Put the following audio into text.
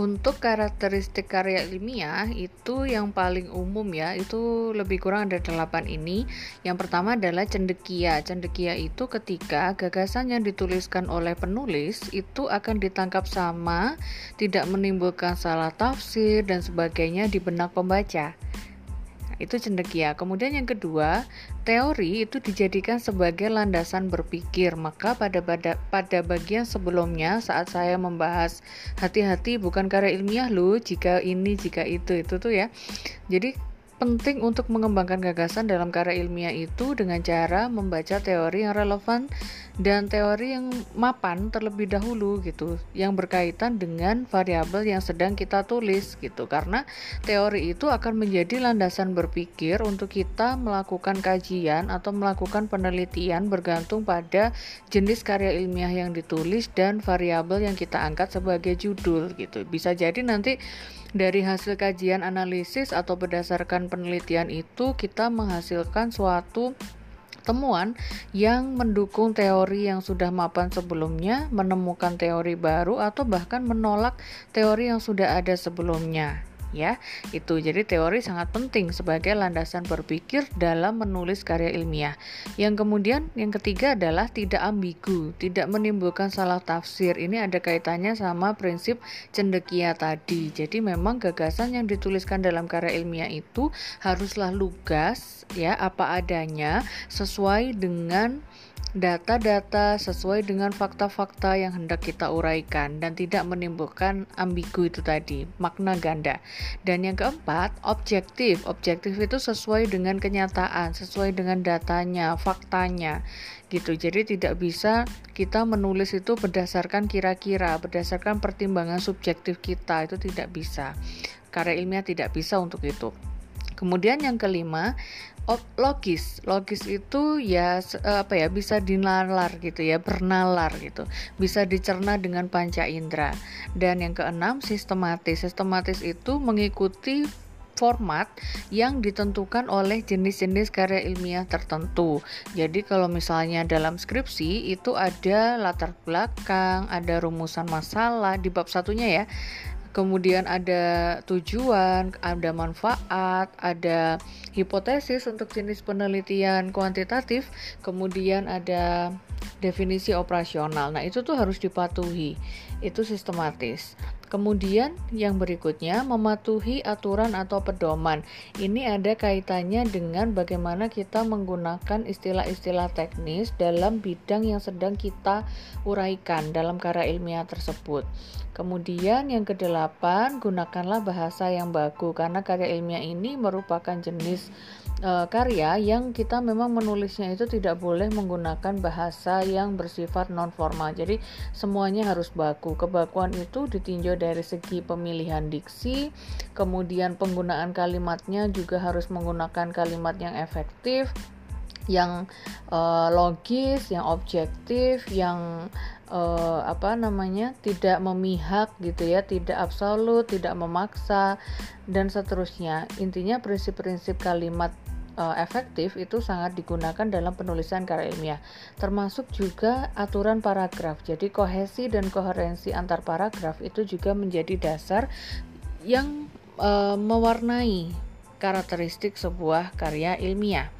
Untuk karakteristik karya ilmiah itu yang paling umum ya, itu lebih kurang ada delapan ini. Yang pertama adalah cendekia. Cendekia itu ketika gagasan yang dituliskan oleh penulis itu akan ditangkap sama, tidak menimbulkan salah tafsir dan sebagainya di benak pembaca itu cendekia. Kemudian yang kedua, teori itu dijadikan sebagai landasan berpikir. Maka pada pada pada bagian sebelumnya saat saya membahas hati-hati bukan karya ilmiah loh jika ini jika itu itu tuh ya. Jadi penting untuk mengembangkan gagasan dalam karya ilmiah itu dengan cara membaca teori yang relevan dan teori yang mapan terlebih dahulu gitu yang berkaitan dengan variabel yang sedang kita tulis gitu. Karena teori itu akan menjadi landasan berpikir untuk kita melakukan kajian atau melakukan penelitian bergantung pada jenis karya ilmiah yang ditulis dan variabel yang kita angkat sebagai judul gitu. Bisa jadi nanti dari hasil kajian analisis atau berdasarkan penelitian itu kita menghasilkan suatu temuan yang mendukung teori yang sudah mapan sebelumnya, menemukan teori baru atau bahkan menolak teori yang sudah ada sebelumnya ya itu. Jadi teori sangat penting sebagai landasan berpikir dalam menulis karya ilmiah. Yang kemudian yang ketiga adalah tidak ambigu tidak menimbulkan salah tafsir. Ini ada kaitannya sama prinsip cendekia tadi. Jadi memang gagasan yang dituliskan dalam karya ilmiah itu haruslah lugas ya apa adanya sesuai dengan data-data sesuai dengan fakta-fakta yang hendak kita uraikan dan tidak menimbulkan ambigu itu tadi, makna ganda. Dan yang keempat, objektif. Objektif itu sesuai dengan kenyataan, sesuai dengan datanya, faktanya gitu. Jadi tidak bisa kita menulis itu berdasarkan kira-kira, berdasarkan pertimbangan subjektif kita, itu tidak bisa. Karya ilmiah tidak bisa untuk itu. Kemudian yang kelima, logis. Logis itu ya eh, apa ya bisa dinalar gitu ya, bernalar gitu. Bisa dicerna dengan panca indera. Dan yang keenam, sistematis. Sistematis itu mengikuti format yang ditentukan oleh jenis-jenis karya ilmiah tertentu. Jadi kalau misalnya dalam skripsi itu ada latar belakang, ada rumusan masalah di bab satunya ya kemudian ada tujuan, ada manfaat, ada hipotesis untuk jenis penelitian kuantitatif, kemudian ada definisi operasional. Nah, itu tuh harus dipatuhi. Itu sistematis. Kemudian yang berikutnya mematuhi aturan atau pedoman. Ini ada kaitannya dengan bagaimana kita menggunakan istilah-istilah teknis dalam bidang yang sedang kita uraikan dalam karya ilmiah tersebut. Kemudian yang kedelapan, gunakanlah bahasa yang baku karena karya ilmiah ini merupakan jenis e, karya yang kita memang menulisnya itu tidak boleh menggunakan bahasa yang bersifat non formal. Jadi semuanya harus baku. Kebakuan itu ditinjau dari segi pemilihan diksi, kemudian penggunaan kalimatnya juga harus menggunakan kalimat yang efektif, yang uh, logis, yang objektif, yang uh, apa namanya tidak memihak gitu ya, tidak absolut, tidak memaksa dan seterusnya. Intinya prinsip-prinsip kalimat uh, efektif itu sangat digunakan dalam penulisan karya ilmiah, termasuk juga aturan paragraf. Jadi kohesi dan koherensi antar paragraf itu juga menjadi dasar yang uh, mewarnai karakteristik sebuah karya ilmiah.